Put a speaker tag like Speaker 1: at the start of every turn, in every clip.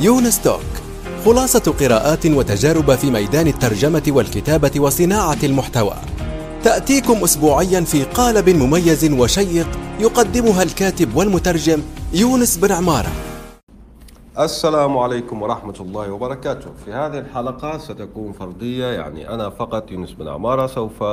Speaker 1: يونس توك خلاصة قراءات وتجارب في ميدان الترجمة والكتابة وصناعة المحتوى. تأتيكم أسبوعيا في قالب مميز وشيق يقدمها الكاتب والمترجم يونس بن عمارة.
Speaker 2: السلام عليكم ورحمة الله وبركاته. في هذه الحلقة ستكون فردية يعني أنا فقط يونس بن عمارة سوف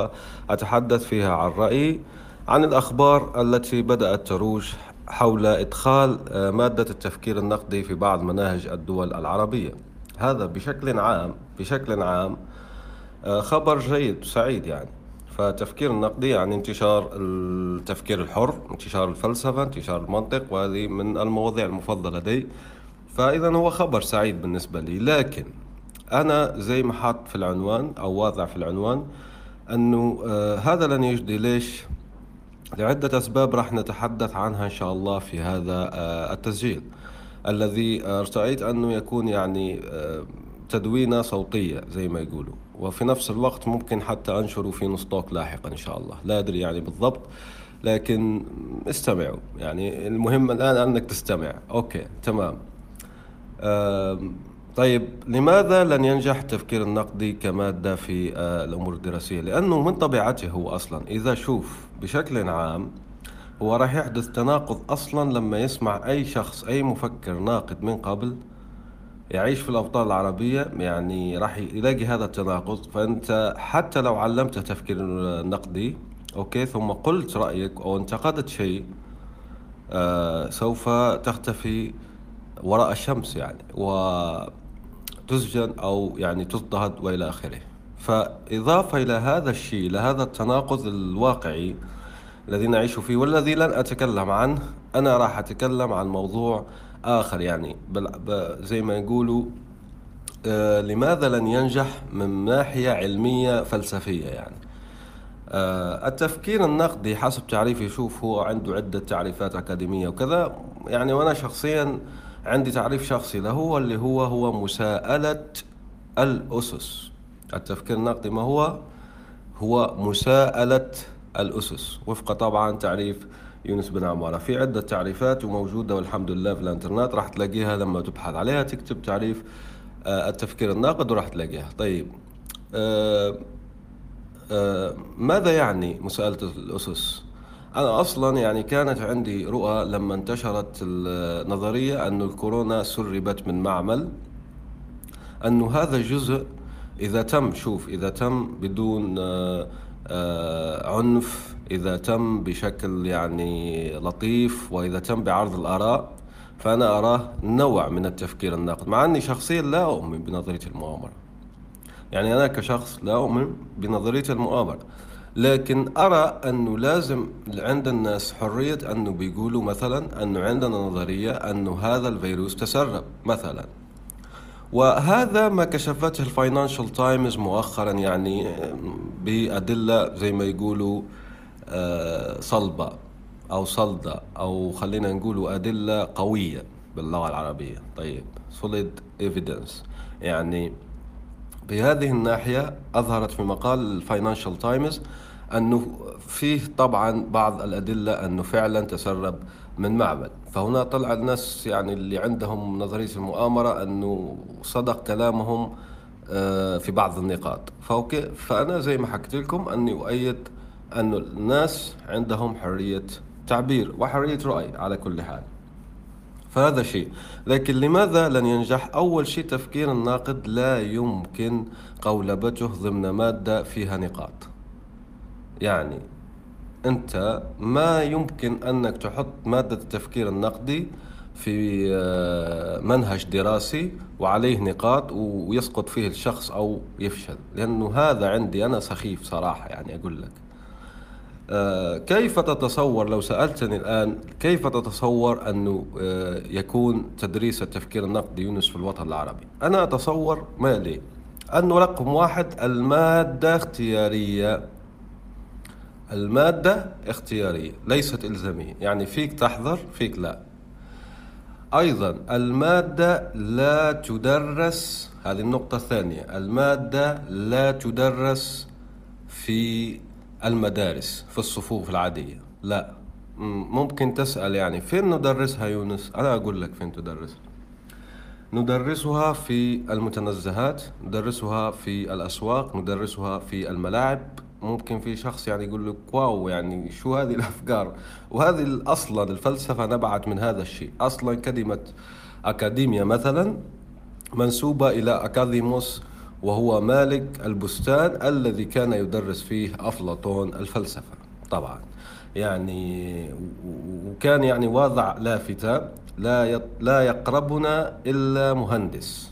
Speaker 2: أتحدث فيها عن رأيي عن الأخبار التي بدأت تروج حول إدخال آه، مادة التفكير النقدي في بعض مناهج الدول العربية. هذا بشكل عام بشكل عام آه، خبر جيد سعيد يعني. فالتفكير النقدي يعني انتشار التفكير الحر انتشار الفلسفة انتشار المنطق وهذه من المواضيع المفضلة لدي. فإذا هو خبر سعيد بالنسبة لي. لكن أنا زي ما حاط في العنوان أو واضع في العنوان أنه آه هذا لن يجدي ليش لعدة أسباب راح نتحدث عنها إن شاء الله في هذا آه التسجيل. الذي ارتأيت أنه يكون يعني آه تدوينة صوتية زي ما يقولوا. وفي نفس الوقت ممكن حتى أنشره في نسطوك لاحقا إن شاء الله. لا أدري يعني بالضبط لكن استمعوا. يعني المهم الآن أنك تستمع. أوكي تمام. طيب لماذا لن ينجح التفكير النقدي كمادة في آه، الأمور الدراسية؟ لأنه من طبيعته هو أصلا إذا شوف بشكل عام هو راح يحدث تناقض أصلا لما يسمع أي شخص أي مفكر ناقد من قبل يعيش في الأوطان العربية يعني راح يلاقي هذا التناقض. فأنت حتى لو علمته تفكير نقدي أوكي ثم قلت رأيك أو انتقدت شيء آه سوف تختفي وراء الشمس يعني وتسجن أو يعني تضطهد وإلى آخره. فإضافة إلى هذا الشيء لهذا التناقض الواقعي الذي نعيش فيه والذي لن أتكلم عنه أنا راح أتكلم عن موضوع آخر يعني. زي ما يقولوا آه لماذا لن ينجح من ناحية علمية فلسفية يعني؟ آه التفكير النقدي حسب تعريفي شوف هو عنده عدة تعريفات أكاديمية وكذا. يعني وأنا شخصيا عندي تعريف شخصي له اللي هو هو مساءلة الأسس. التفكير النقدي ما هو؟ هو مساءلة الأسس وفق طبعا تعريف يونس بن عمارة. في عدة تعريفات وموجودة والحمد لله في الإنترنت راح تلاقيها لما تبحث عليها تكتب تعريف آه، التفكير الناقد وراح تلاقيها. طيب آه، آه، ماذا يعني مساءلة الأسس؟ أنا أصلا يعني كانت عندي رؤى لما انتشرت النظرية أن الكورونا سربت من معمل أنه هذا الجزء إذا تم شوف إذا تم بدون آه، آه، عنف إذا تم بشكل يعني لطيف وإذا تم بعرض الآراء فأنا أراه نوع من التفكير الناقد مع أني شخصيا لا أؤمن بنظرية المؤامرة. يعني أنا كشخص لا أؤمن بنظرية المؤامرة لكن أرى أنه لازم عند الناس حرية أنه بيقولوا مثلا أنه عندنا نظرية أنه هذا الفيروس تسرب مثلا. وهذا ما كشفته الفاينانشال تايمز مؤخرا يعني بأدلة زي ما يقولوا آه، صلبة أو صلدة أو خلينا نقول أدلة قوية باللغة العربية. طيب solid evidence. يعني بهذه الناحية أظهرت في مقال الفاينانشال تايمز أنه فيه طبعا بعض الأدلة أنه فعلا تسرب من معمل فهنا طلع الناس يعني اللي عندهم نظرية المؤامرة أنه صدق كلامهم آه، في بعض النقاط. فأوكي فأنا زي ما حكيت لكم أني أؤيد أن الناس عندهم حرية تعبير وحرية رأي على كل حال. فهذا شيء. لكن لماذا لن ينجح أول شيء تفكير الناقد لا يمكن قولبته ضمن مادة فيها نقاط؟ يعني أنت ما يمكن أنك تحط مادة التفكير النقدي في آه، منهج دراسي وعليه نقاط ويسقط فيه الشخص أو يفشل. لأنه هذا عندي أنا سخيف صراحة يعني أقول لك. آه، كيف تتصور لو سألتني الآن كيف تتصور أنه آه، يكون تدريس التفكير النقدي يونس في الوطن العربي؟ أنا أتصور ما لي. أنه رقم واحد المادة اختيارية. المادة اختيارية ليست إلزامية. يعني فيك تحضر فيك لا. أيضا المادة لا تدرس هذه النقطة الثانية المادة لا تدرس في المدارس في الصفوف العادية. لا. ممكن تسأل يعني فين ندرسها يونس؟ أنا أقول لك فين تدرس. ندرسها في المتنزهات ندرسها في الأسواق ندرسها في الملاعب. ممكن في شخص يعني يقول لك واو يعني شو هذه الأفكار؟ وهذه أصلا الفلسفة نبعت من هذا الشيء. أصلا كلمة أكاديميا مثلا منسوبة إلى أكاديموس وهو مالك البستان الذي كان يدرس فيه أفلاطون الفلسفة. طبعا يعني وكان يعني واضع لافتة لا لا يقربنا إلا مهندس.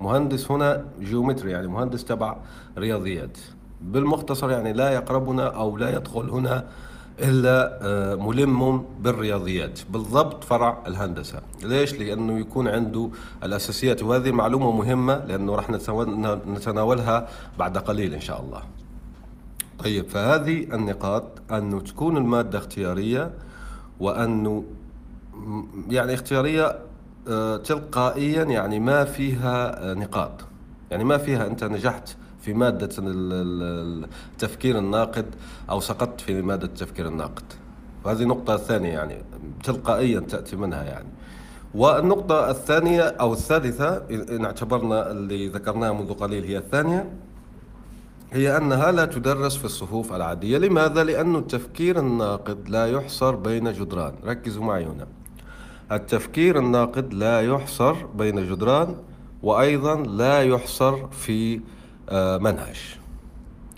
Speaker 2: مهندس هنا جيومتري يعني مهندس تبع رياضيات. بالمختصر يعني لا يقربنا أو لا يدخل هنا إلا آه، ملم بالرياضيات. بالضبط فرع الهندسة. ليش؟ لأنه يكون عنده الأساسيات. وهذه معلومة مهمة لأنه راح نتناولها بعد قليل إن شاء الله. طيب فهذه النقاط. أنه تكون المادة اختيارية وأنه يعني اختيارية آه، تلقائيا يعني ما فيها آه، نقاط. يعني ما فيها أنت نجحت في مادة التفكير الناقد أو سقطت في مادة التفكير الناقد. وهذه نقطة ثانية يعني تلقائيا تأتي منها يعني. والنقطة الثانية أو الثالثة إن اعتبرنا اللي ذكرناها منذ قليل هي الثانية هي أنها لا تدرس في الصفوف العادية. لماذا؟ لأن التفكير الناقد لا يحصر بين جدران. ركزوا معي هنا. التفكير الناقد لا يحصر بين جدران وأيضا لا يحصر في منهج.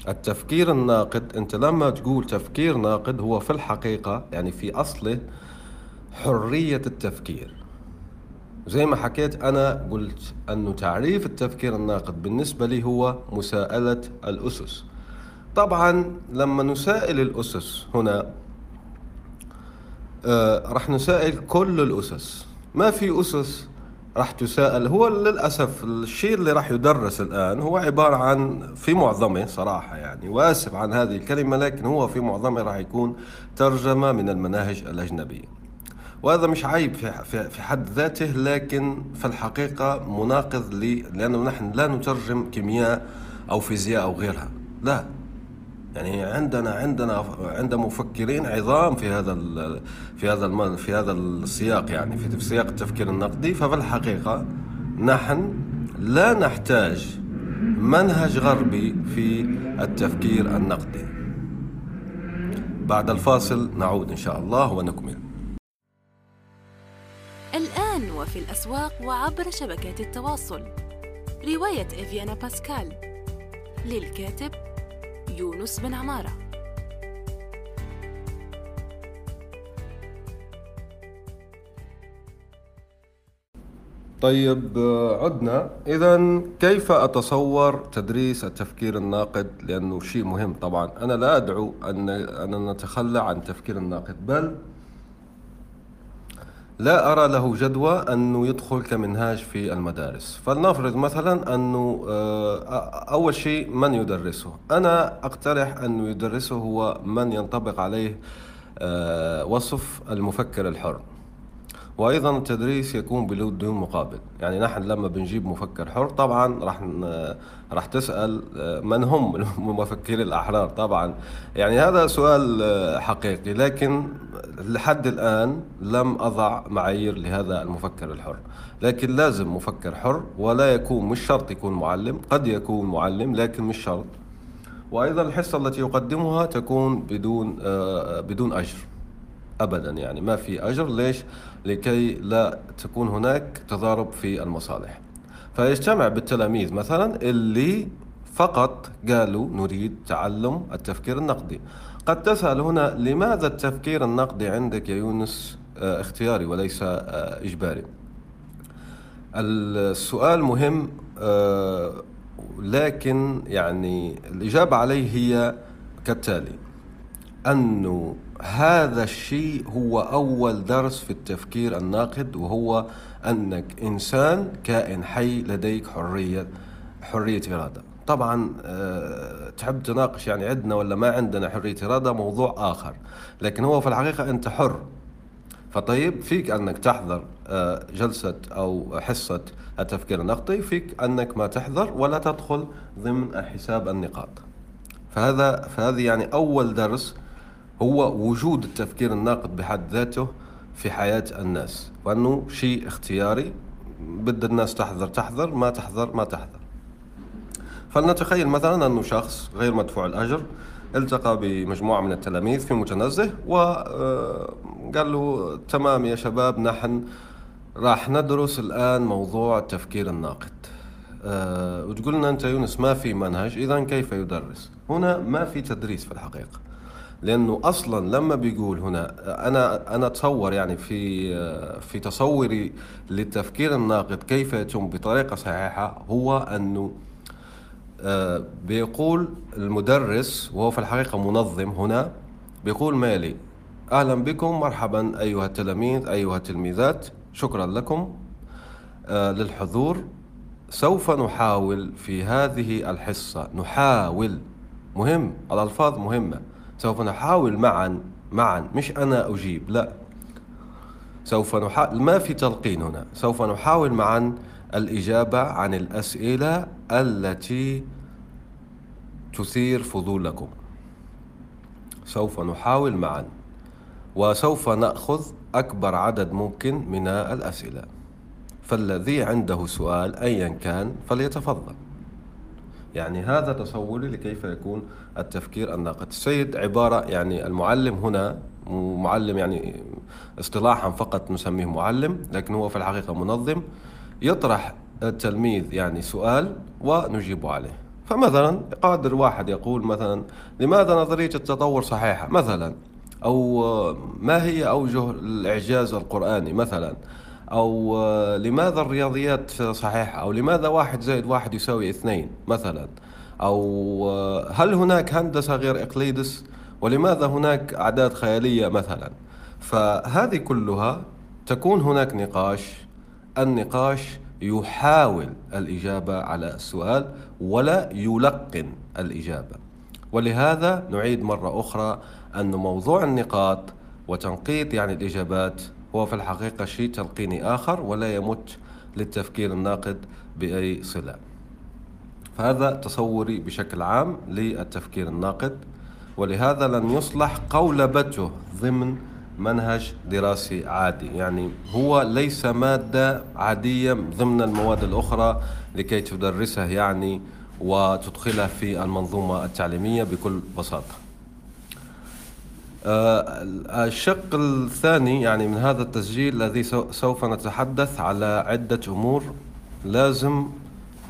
Speaker 2: التفكير الناقد أنت لما تقول تفكير ناقد هو في الحقيقة يعني في أصله حرية التفكير. زي ما حكيت أنا قلت أنه تعريف التفكير الناقد بالنسبة لي هو مساءلة الأسس. طبعا لما نسائل الأسس هنا آه راح نسائل كل الأسس. ما في أسس راح تساءل هو للأسف الشيء اللي راح يدرس الآن هو عبارة عن في معظمة صراحة يعني وآسف عن هذه الكلمة لكن هو في معظمة راح يكون ترجمة من المناهج الأجنبية. وهذا مش عيب في حد ذاته لكن في الحقيقة مناقض لي لأنه نحن لا نترجم كيمياء أو فيزياء أو غيرها. لا. يعني عندنا عندنا عند مفكرين عظام في هذا في هذا في هذا السياق يعني في سياق التفكير النقدي. ففي الحقيقة نحن لا نحتاج منهج غربي في التفكير النقدي. بعد الفاصل نعود إن شاء الله ونكمل.
Speaker 3: الآن وفي الأسواق وعبر شبكات التواصل. رواية إفيانا باسكال للكاتب يونس بن عمارة.
Speaker 2: طيب عدنا. إذا كيف أتصور تدريس التفكير الناقد؟ لأنه شيء مهم طبعا. أنا لا أدعو أن أن نتخلى عن التفكير الناقد بل لا أرى له جدوى أنه يدخل كمنهاج في المدارس. فلنفرض مثلا أنه آه، أول شيء من يدرسه؟ أنا أقترح أنه يدرسه هو من ينطبق عليه آه، وصف المفكر الحر. وأيضا التدريس يكون بدون مقابل. يعني نحن لما بنجيب مفكر حر طبعا راح راح تسأل آه، من هم المفكرين الأحرار؟ طبعا. يعني هذا سؤال آه، حقيقي لكن لحد الآن لم أضع معايير لهذا المفكر الحر. لكن لازم مفكر حر ولا يكون مش شرط يكون معلم قد يكون معلم لكن مش شرط. وأيضا الحصة التي يقدمها تكون بدون آه، بدون أجر. ابدا. يعني ما في أجر. ليش؟ لكي لا تكون هناك تضارب في المصالح. فيجتمع بالتلاميذ مثلا اللي فقط قالوا نريد تعلم التفكير النقدي. قد تسأل هنا لماذا التفكير النقدي عندك يا يونس؟ آه، اختياري وليس آه، إجباري. السؤال مهم آه، لكن يعني الإجابة عليه هي كالتالي. أنه هذا الشيء هو أول درس في التفكير الناقد وهو أنك إنسان كائن حي لديك حرية حرية إرادة. طبعا أه تحب تناقش يعني عندنا ولا ما عندنا حرية إرادة؟ موضوع آخر. لكن هو في الحقيقة أنت حر. فطيب فيك أنك تحضر أه جلسة أو حصة التفكير النقدي فيك أنك ما تحضر ولا تدخل ضمن حساب النقاط. فهذا فهذه يعني أول درس هو وجود التفكير الناقد بحد ذاته في حياة الناس وأنه شيء اختياري بد الناس تحذر تحذر ما تحذر ما تحذر. فلنتخيل مثلا أنه شخص غير مدفوع الأجر التقى بمجموعة من التلاميذ في متنزه وقال له تمام يا شباب نحن راح ندرس الآن موضوع التفكير الناقد. أه وتقول لنا أنت يونس ما في منهج إذا كيف يدرس؟ هنا ما في تدريس في الحقيقة. لأنه أصلا لما بيقول هنا أنا أنا أتصور يعني في في تصوري للتفكير الناقد كيف يتم بطريقة صحيحة هو أنه آه، بيقول المدرس وهو في الحقيقة منظم هنا بيقول مالي أهلا بكم مرحبا أيها التلاميذ أيها التلميذات شكرا لكم آه، للحضور. سوف نحاول في هذه الحصة نحاول. مهم الألفاظ مهمة. سوف نحاول معا معا مش أنا أجيب لا. سوف نحاول ما في تلقين هنا. سوف نحاول معا الإجابة عن الأسئلة التي تثير فضولكم. سوف نحاول معا وسوف نأخذ أكبر عدد ممكن من الأسئلة. فالذي عنده سؤال أيا كان فليتفضل. يعني هذا تصوري لكيف يكون التفكير الناقد. السيد عبارة يعني المعلم هنا معلم يعني اصطلاحا فقط نسميه معلم لكن هو في الحقيقة منظم يطرح التلميذ يعني سؤال ونجيب عليه. فمثلا قادر واحد يقول مثلا لماذا نظرية التطور صحيحة؟ مثلا. أو ما هي أوجه الإعجاز القرآني؟ مثلا. أو آه، لماذا الرياضيات صحيحة أو لماذا واحد زائد واحد يساوي اثنين مثلا؟ أو آه، هل هناك هندسة غير إقليدس؟ ولماذا هناك أعداد خيالية مثلا؟ فهذه كلها تكون هناك نقاش. النقاش يحاول الإجابة على السؤال ولا يلقن الإجابة. ولهذا نعيد مرة أخرى أن موضوع النقاط وتنقيط يعني الإجابات هو في الحقيقة شيء تلقيني آخر ولا يمت للتفكير الناقد بأي صلة. فهذا تصوري بشكل عام للتفكير الناقد ولهذا لن يصلح قولبته ضمن منهج دراسي عادي. يعني هو ليس مادة عادية ضمن المواد الأخرى لكي تدرسه يعني وتدخلها في المنظومة التعليمية بكل بساطة. الشق الثاني يعني من هذا التسجيل الذي سوف نتحدث على عدة أمور لازم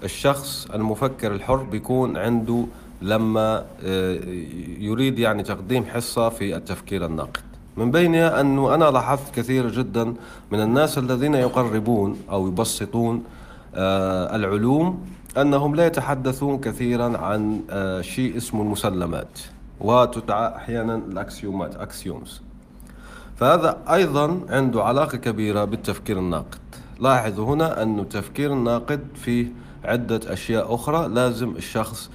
Speaker 2: الشخص المفكر الحر بيكون عنده لما آه، يريد يعني تقديم حصة في التفكير الناقد. من بينها أنه أنا لاحظت كثير جدا من الناس الذين يقربون أو يبسطون آه، العلوم أنهم لا يتحدثون كثيرا عن شيء اسمه المسلمات. وتدعى أحيانا الأكسيومات أكسيومز. فهذا أيضا عنده علاقة كبيرة بالتفكير الناقد. لاحظوا هنا أن التفكير الناقد فيه عدة أشياء أخرى. لازم الشخص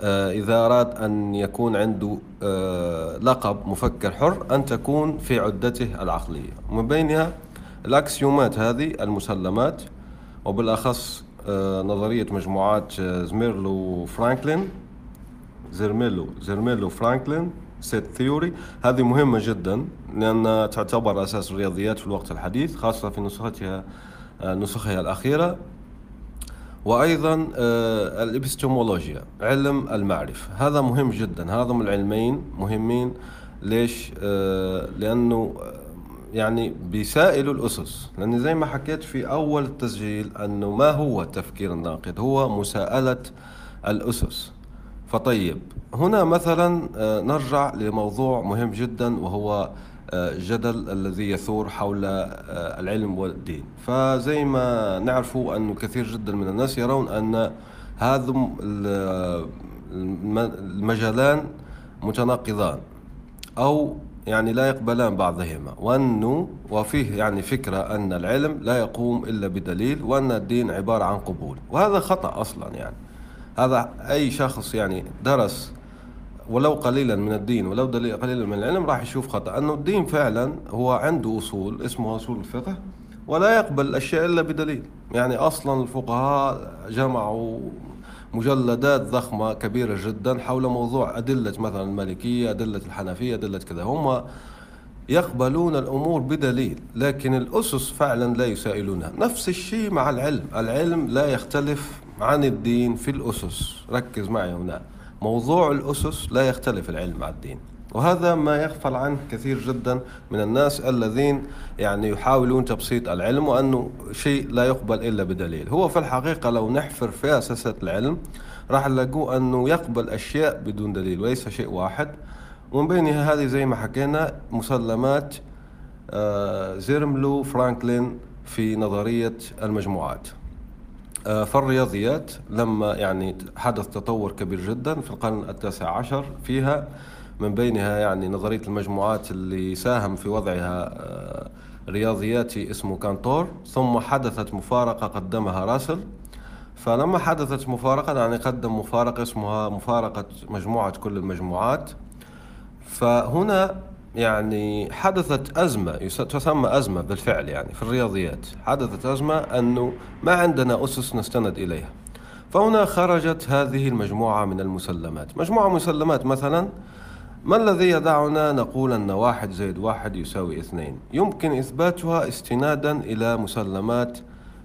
Speaker 2: آه، إذا أراد أن يكون عنده آه، لقب مفكر حر أن تكون في عدته العقلية. ومن بينها ال axiomات هذه المسلمات وبالأخص آه، نظرية مجموعات زيرميلو وفرانكل زيرميلو زيرميلو فرانكل set theory هذه مهمة جدا لأنها تعتبر أساس الرياضيات في الوقت الحديث خاصة في نسختها آه، نسخها الأخيرة. وأيضا آه، الإبستمولوجيا علم المعرفة. هذا مهم جدا. هذا من العلمين مهمين. ليش؟ آه، لأنه يعني بيسائلوا الأسس. لأن زي ما حكيت في أول التسجيل أنه ما هو التفكير الناقد هو مساءلة الأسس. فطيب. هنا مثلا آه، نرجع لموضوع مهم جدا وهو الجدل آه، الذي يثور حول آه، العلم والدين. فزي ما نعرفوا أنه كثير جدا من الناس يرون أن هذا المجالان متناقضان أو يعني لا يقبلان بعضهما وأنه وفيه يعني فكرة أن العلم لا يقوم إلا بدليل وأن الدين عبارة عن قبول. وهذا خطأ أصلا يعني. هذا أي شخص يعني درس ولو قليلا من الدين ولو قليلا من العلم راح يشوف خطأ. أنه الدين فعلا هو عنده أصول اسمها أصول الفقه ولا يقبل الأشياء إلا بدليل. يعني أصلا الفقهاء جمعوا مجلدات ضخمة كبيرة جدا حول موضوع أدلة مثلا المالكية أدلة الحنفية أدلة كذا. هم يقبلون الأمور بدليل لكن الأسس فعلا لا يسائلونها. نفس الشيء مع العلم. العلم لا يختلف عن الدين في الأسس. ركز معي هنا موضوع الأسس لا يختلف العلم مع الدين وهذا ما يغفل عنه كثير جدا من الناس الذين يعني يحاولون تبسيط العلم وأنه شيء لا يقبل إلا بدليل. هو في الحقيقة لو نحفر في أساسات العلم راح نلاقوه أنه يقبل أشياء بدون دليل وليس شيء واحد. ومن بينها هذه زي ما حكينا مسلمات آه، زيرملو فرانكلين في نظرية المجموعات. فالرياضيات لما يعني حدث تطور كبير جدا في القرن التاسع عشر فيها من بينها يعني نظرية المجموعات اللي ساهم في وضعها آه، رياضياتي اسمه كانتور. ثم حدثت مفارقة قدمها راسل. فلما حدثت مفارقة يعني قدم مفارقة اسمها مفارقة مجموعة كل المجموعات. فهنا يعني حدثت أزمة تسمى أزمة بالفعل يعني في الرياضيات. حدثت أزمة أنه ما عندنا أسس نستند إليها. فهنا خرجت هذه المجموعة من المسلمات. مجموعة مسلمات مثلا ما الذي يدعنا نقول أن واحد زائد واحد يساوي اثنين؟ يمكن إثباتها استنادا إلى مسلمات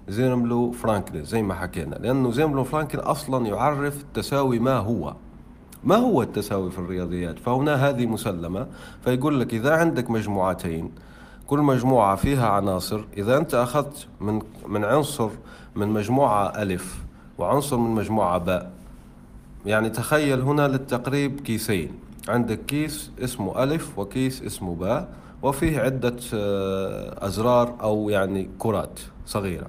Speaker 2: زيرملو فرانكل زي ما حكينا. لأنه زيرملو فرانكل أصلا يعرف التساوي ما هو. ما هو التساوي في الرياضيات؟ فهنا هذه مسلمة فيقول لك إذا عندك مجموعتين كل مجموعة فيها عناصر إذا أنت أخذت من من عنصر من مجموعة ألف وعنصر من مجموعة باء. يعني تخيل هنا للتقريب كيسين. عندك كيس اسمه ألف وكيس اسمه باء وفيه عدة آه، أزرار أو يعني كرات صغيرة.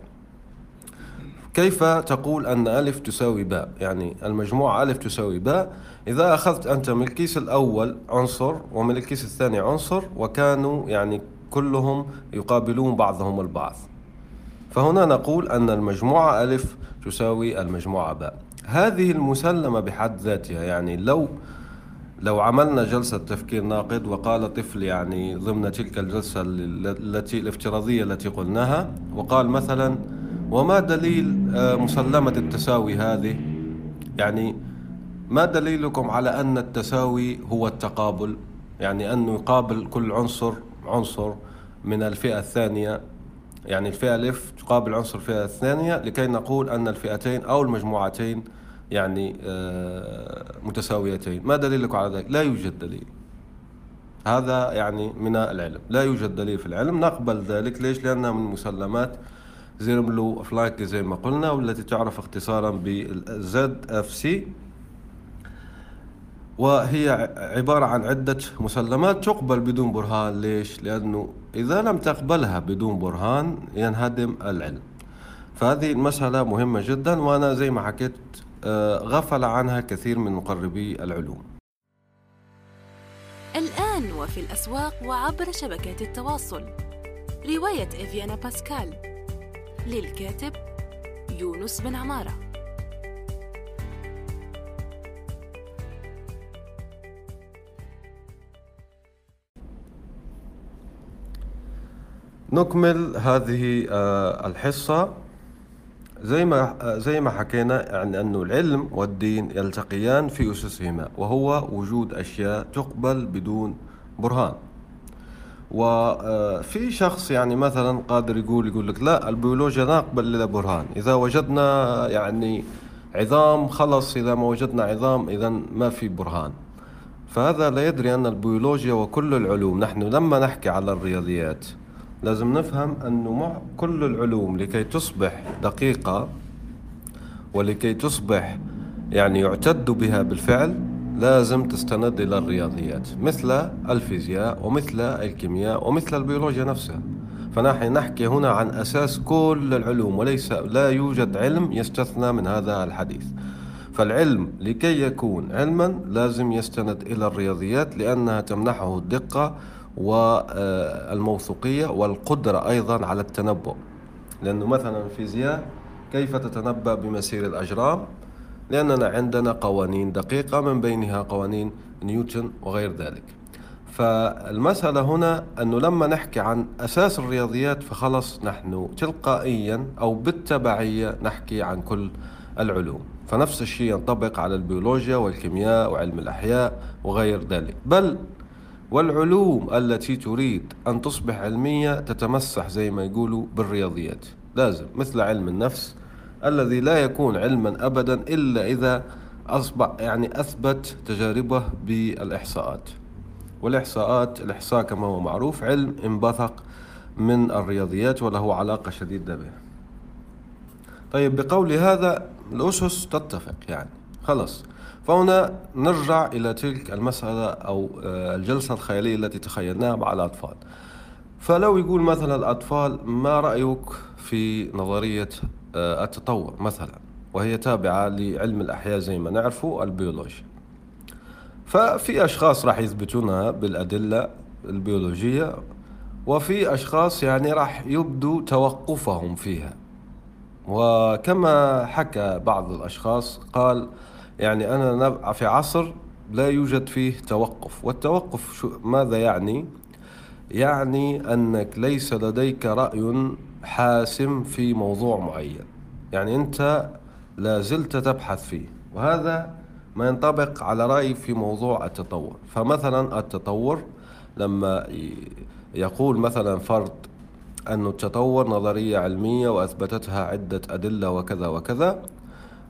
Speaker 2: كيف تقول أن ألف تساوي باء؟ يعني المجموعة ألف تساوي باء إذا أخذت أنت من الكيس الأول عنصر ومن الكيس الثاني عنصر وكانوا يعني كلهم يقابلون بعضهم البعض. فهنا نقول أن المجموعة ألف تساوي المجموعة باء. هذه المسلمة بحد ذاتها يعني لو لو عملنا جلسة تفكير ناقد وقال طفل يعني ضمن تلك الجلسة التي الافتراضية التي قلناها وقال مثلا وما دليل آه، مسلمة التساوي هذه؟ يعني ما دليلكم على أن التساوي هو التقابل؟ يعني أنه يقابل كل عنصر عنصر من الفئة الثانية. يعني الفئة الف تقابل عنصر الفئة الثانية لكي نقول أن الفئتين أو المجموعتين يعني آه، متساويتين. ما دليلكم على ذلك؟ لا يوجد دليل. هذا يعني من العلم. لا يوجد دليل في العلم. نقبل ذلك. ليش؟ لأنها من مسلمات. زيرملو فرانكل زي ما قلنا والتي تعرف اختصارا بال ZFC. وهي عبارة عن عدة مسلمات تقبل بدون برهان. ليش؟ لأنه إذا لم تقبلها بدون برهان ينهدم العلم. فهذه المسألة مهمة جدا وأنا زي ما حكيت آه، غفل عنها كثير من مقربي العلوم.
Speaker 3: الآن وفي الأسواق وعبر شبكات التواصل. رواية إفيانا باسكال للكاتب يونس بن عمارة.
Speaker 2: نكمل هذه آه، الحصة. زي ما آه، زي ما حكينا يعني أنه العلم والدين يلتقيان في أسسهما وهو وجود أشياء تقبل بدون برهان. وفي آه، شخص يعني مثلا قادر يقول يقول لك لا البيولوجيا نقبل إلا برهان. إذا وجدنا يعني عظام خلص إذا ما وجدنا عظام إذا ما في برهان. فهذا لا يدري أن البيولوجيا وكل العلوم نحن لما نحكي على الرياضيات لازم نفهم أنه مع كل العلوم لكي تصبح دقيقة ولكي تصبح يعني يعتد بها بالفعل لازم تستند إلى الرياضيات مثل الفيزياء ومثل الكيمياء ومثل البيولوجيا نفسها. فنحن نحكي هنا عن أساس كل العلوم وليس لا يوجد علم يستثنى من هذا الحديث. فالعلم لكي يكون علما لازم يستند إلى الرياضيات لأنها تمنحه الدقة والموثوقية والقدرة أيضا على التنبؤ. لأنه مثلا الفيزياء كيف تتنبأ بمسير الأجرام؟ لأننا عندنا قوانين دقيقة من بينها قوانين نيوتن وغير ذلك. فالمسألة هنا أنه لما نحكي عن أساس الرياضيات فخلص نحن تلقائيا أو بالتبعية نحكي عن كل العلوم. فنفس الشيء ينطبق على البيولوجيا والكيمياء وعلم الأحياء وغير ذلك. بل والعلوم التي تريد أن تصبح علمية تتمسح زي ما يقولوا بالرياضيات. لازم مثل علم النفس الذي لا يكون علما أبدا إلا إذا أصبح يعني أثبت تجاربه بالإحصاءات. والإحصاءات الإحصاء كما هو معروف علم انبثق من الرياضيات وله علاقة شديدة به. طيب بقول هذا الأسس تتفق يعني. خلص فهنا نرجع إلى تلك المسألة أو آه، الجلسة الخيالية التي تخيلناها مع الأطفال. فلو يقول مثلا الأطفال ما رأيك في نظرية آه، التطور مثلا؟ وهي تابعة لعلم الأحياء زي ما نعرفه البيولوجيا. ففي أشخاص راح يثبتونها بالأدلة البيولوجية وفي أشخاص يعني راح يبدو توقفهم فيها. وكما حكى بعض الأشخاص قال يعني أنا في عصر لا يوجد فيه توقف. والتوقف شو ماذا يعني؟ يعني أنك ليس لديك رأي حاسم في موضوع معين. يعني أنت لا زلت تبحث فيه. وهذا ما ينطبق على رأيي في موضوع التطور. فمثلا التطور لما يقول مثلا فرد أن التطور نظرية علمية وأثبتتها عدة أدلة وكذا وكذا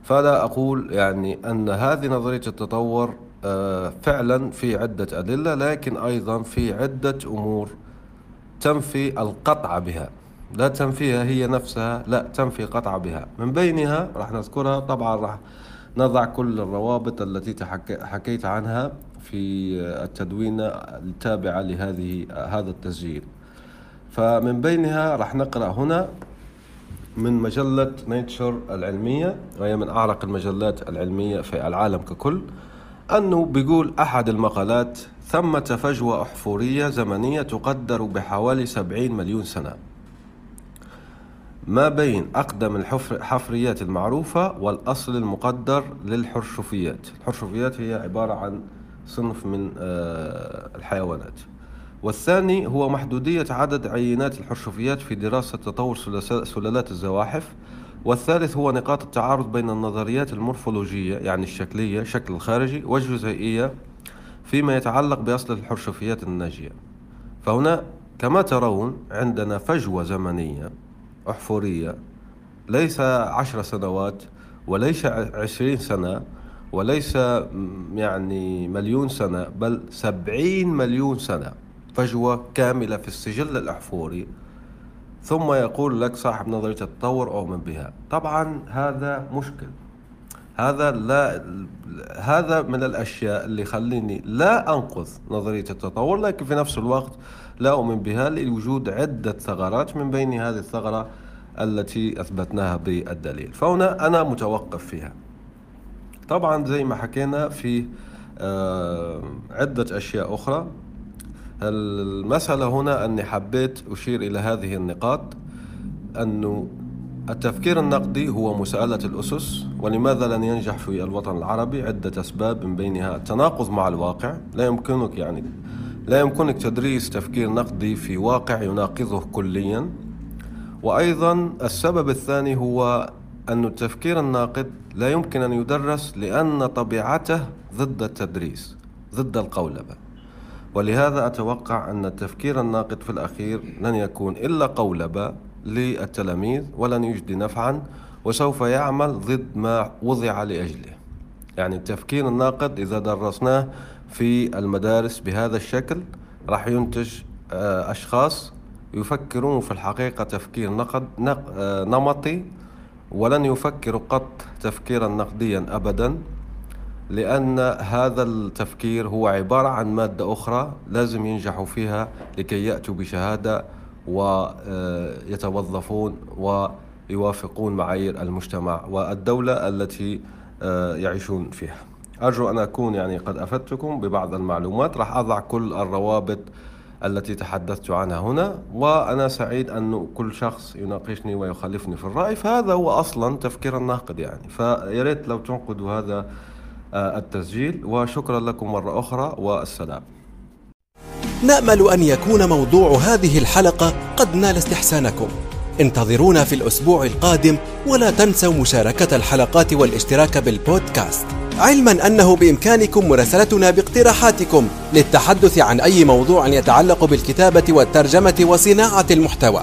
Speaker 2: فلا أقول يعني أن هذه نظرية التطور آه، فعلا في عدة أدلة لكن أيضا في عدة أمور تنفي القطع بها. لا تنفيها هي نفسها لا تنفي قطع بها. من بينها راح نذكرها طبعا راح نضع كل الروابط التي حكيت عنها في التدوين التابعة لهذه هذا التسجيل. فمن بينها راح نقرأ هنا من مجلة نيتشر العلمية وهي من أعرق المجلات العلمية في العالم ككل أنه بيقول أحد المقالات ثمة فجوة أحفورية زمنية تقدر بحوالي سبعين مليون سنة ما بين أقدم الحفريات المعروفة والأصل المقدر للحرشفيات الحرشفيات هي عبارة عن صنف من آه، الحيوانات. والثاني هو محدودية عدد عينات الحرشفيات في دراسة تطور سلالات الزواحف. والثالث هو نقاط التعارض بين النظريات المورفولوجية يعني الشكلية شكل الخارجي والجزيئية فيما يتعلق بأصل الحرشفيات الناجية. فهنا كما ترون عندنا فجوة زمنية أحفورية. ليس عشر سنوات وليس عشرين سنة وليس يعني مليون سنة بل سبعين مليون سنة. فجوة كاملة في السجل الأحفوري. ثم يقول لك صاحب نظرية التطور أؤمن بها. طبعا هذا مشكل. هذا لا هذا من الأشياء اللي يخليني لا أنقذ نظرية التطور لكن في نفس الوقت لا أؤمن بها لوجود عدة ثغرات من بين هذه الثغرة التي أثبتناها بالدليل. فهنا أنا متوقف فيها. طبعا زي ما حكينا في آه، عدة أشياء أخرى. المسألة هنا أني حبيت أشير إلى هذه النقاط أنه التفكير النقدي هو مسألة الأسس ولماذا لن ينجح في الوطن العربي عدة أسباب من بينها التناقض مع الواقع. لا يمكنك يعني لا يمكنك تدريس تفكير نقدي في واقع يناقضه كليا. وأيضا السبب الثاني هو أن التفكير الناقد لا يمكن أن يدرس لأن طبيعته ضد التدريس ضد القولبة. ولهذا أتوقع أن التفكير الناقد في الأخير لن يكون إلا قولبة للتلاميذ ولن يجدي نفعا وسوف يعمل ضد ما وضع لأجله. يعني التفكير الناقد إذا درسناه في المدارس بهذا الشكل راح ينتج آه، أشخاص يفكرون في الحقيقة تفكير نقد آه، نمطي ولن يفكروا قط تفكيرا نقديا أبدا. لأن هذا التفكير هو عبارة عن مادة أخرى لازم ينجحوا فيها لكي يأتوا بشهادة ويتوظفون ويوافقون معايير المجتمع والدولة التي آه، يعيشون فيها. أرجو أن أكون يعني قد أفدتكم ببعض المعلومات. راح أضع كل الروابط التي تحدثت عنها هنا وأنا سعيد أن كل شخص يناقشني ويخالفني في الرأي. فهذا هو أصلا تفكير الناقد يعني. فياريت لو تنقدوا هذا التسجيل وشكرا لكم مرة أخرى والسلام.
Speaker 1: نأمل أن يكون موضوع هذه الحلقة قد نال استحسانكم. انتظرونا في الأسبوع القادم ولا تنسوا مشاركة الحلقات والاشتراك بالبودكاست. علما أنه بإمكانكم مراسلتنا باقتراحاتكم للتحدث عن أي موضوع يتعلق بالكتابة والترجمة وصناعة المحتوى.